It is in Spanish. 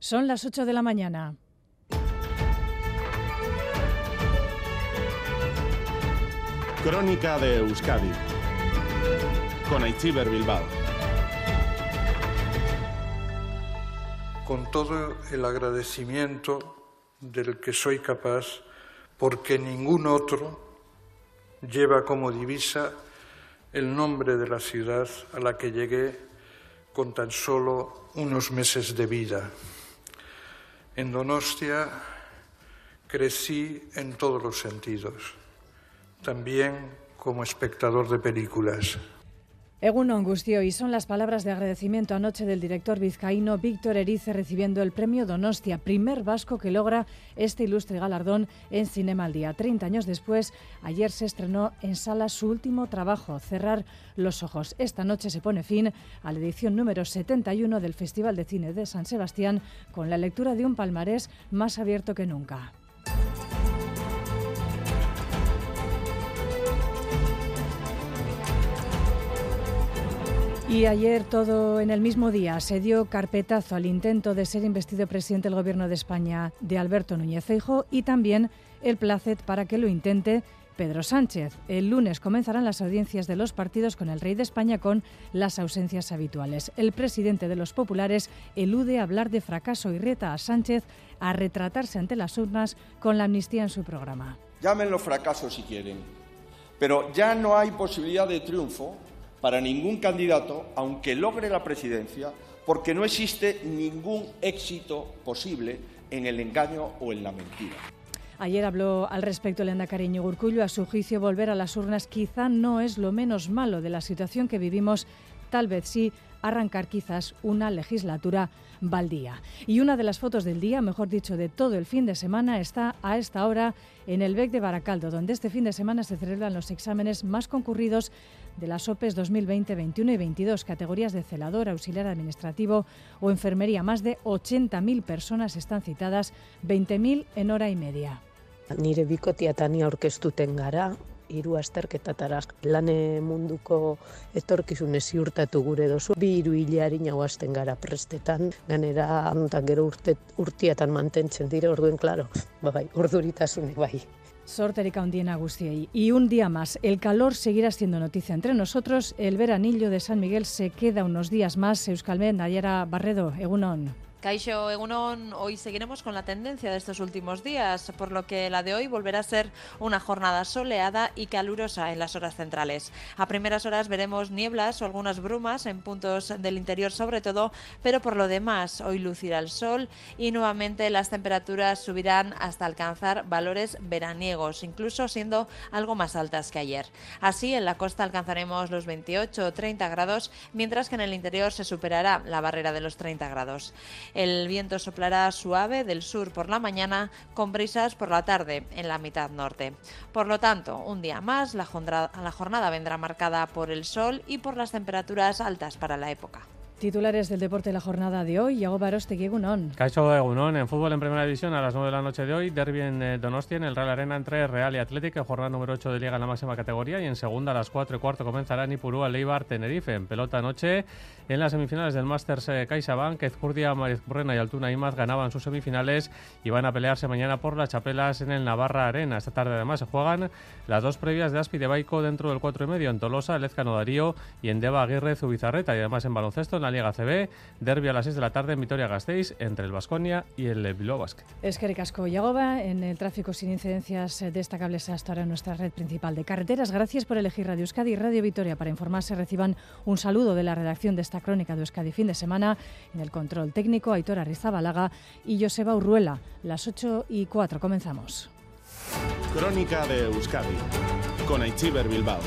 Son las 8 de la mañana. Crónica de Euskadi con Aichiber Bilbao. Con todo el agradecimiento del que soy capaz, porque ningún otro lleva como divisa el nombre de la ciudad a la que llegué con tan solo unos meses de vida. En Donostia crecí en todos los sentidos, también como espectador de películas. Egun Angustio, y son las palabras de agradecimiento anoche del director vizcaíno Víctor Erice recibiendo el premio Donostia, primer vasco que logra este ilustre galardón en Cinema al Día. Treinta años después, ayer se estrenó en sala su último trabajo, Cerrar los Ojos. Esta noche se pone fin a la edición número 71 del Festival de Cine de San Sebastián con la lectura de un palmarés más abierto que nunca. Y ayer, todo en el mismo día, se dio carpetazo al intento de ser investido presidente del Gobierno de España de Alberto Núñez Feijo y también el placet para que lo intente Pedro Sánchez. El lunes comenzarán las audiencias de los partidos con el rey de España con las ausencias habituales. El presidente de los populares elude hablar de fracaso y reta a Sánchez a retratarse ante las urnas con la amnistía en su programa. Llámenlo fracaso si quieren, pero ya no hay posibilidad de triunfo para ningún candidato, aunque logre la presidencia, porque no existe ningún éxito posible en el engaño o en la mentira. Ayer habló al respecto el Cariño Urcullo. A su juicio, volver a las urnas quizá no es lo menos malo de la situación que vivimos. Tal vez sí arrancar quizás una legislatura baldía. Y una de las fotos del día, mejor dicho, de todo el fin de semana, está a esta hora en el BEC de Baracaldo, donde este fin de semana se celebran los exámenes más concurridos de las OPEs 2020, 21 y 22, categorías de celador, auxiliar administrativo o enfermería. Más de 80.000 personas están citadas, 20.000 en hora y media. Nire bikotia orkestuten gara, hiru asterketatara lane munduko etorkizune ziurtatu gure dozu. Bi hiru hileari nagoazten gara prestetan, ganera eta gero urte, urtiatan mantentzen dire, orduen, klaro, bai, urduritasune bai. Sorterik handiena guztiei. Y un día más, el calor seguirá siendo noticia entre nosotros. El veranillo de San Miguel se queda unos días más. Euskalmen, Ayera Barredo, Egunon. Caixo Egunon, hoy seguiremos con la tendencia de estos últimos días, por lo que la de hoy volverá a ser una jornada soleada y calurosa en las horas centrales. A primeras horas veremos nieblas o algunas brumas en puntos del interior sobre todo, pero por lo demás hoy lucirá el sol y nuevamente las temperaturas subirán hasta alcanzar valores veraniegos, incluso siendo algo más altas que ayer. Así en la costa alcanzaremos los 28 o 30 grados, mientras que en el interior se superará la barrera de los 30 grados. El viento soplará suave del sur por la mañana con brisas por la tarde en la mitad norte. Por lo tanto, un día más, la jornada, vendrá marcada por el sol y por las temperaturas altas para la época. Titulares del deporte de la jornada de hoy, Yago Baroste, Egunon. Caixo Egunon, en fútbol en primera división a las 9 de la noche de hoy, derby en eh, Donostia, en el Real Arena entre Real y Atlético, jornada número 8 de Liga en la máxima categoría, y en segunda a las 4 y cuarto comenzará Nipurúa Leibar Tenerife, en pelota noche en las semifinales del Masters eh, CaixaBank, Ezcurdia, Marizcurrena y Altuna Imaz ganaban sus semifinales y van a pelearse mañana por las chapelas en el Navarra Arena. Esta tarde además se juegan las dos previas de Aspi de Baico dentro del 4 y medio en Tolosa, Lezcano Darío y en Deva Aguirre Zubizarreta y además en baloncesto en la Liga CB, derby a las 6 de la tarde en Vitoria-Gasteiz entre el Vasconia y el Bilbao Basket. Es que Casco Yagoba en el tráfico sin incidencias destacables hasta ahora en nuestra red principal de carreteras. Gracias por elegir Radio Euskadi y Radio Vitoria para informarse. Reciban un saludo de la redacción de esta crónica de Euskadi fin de semana. En el control técnico, Aitor Arrizabalaga y Joseba Urruela. Las 8 y 4 comenzamos. Crónica de Euskadi con Aichiber Bilbao.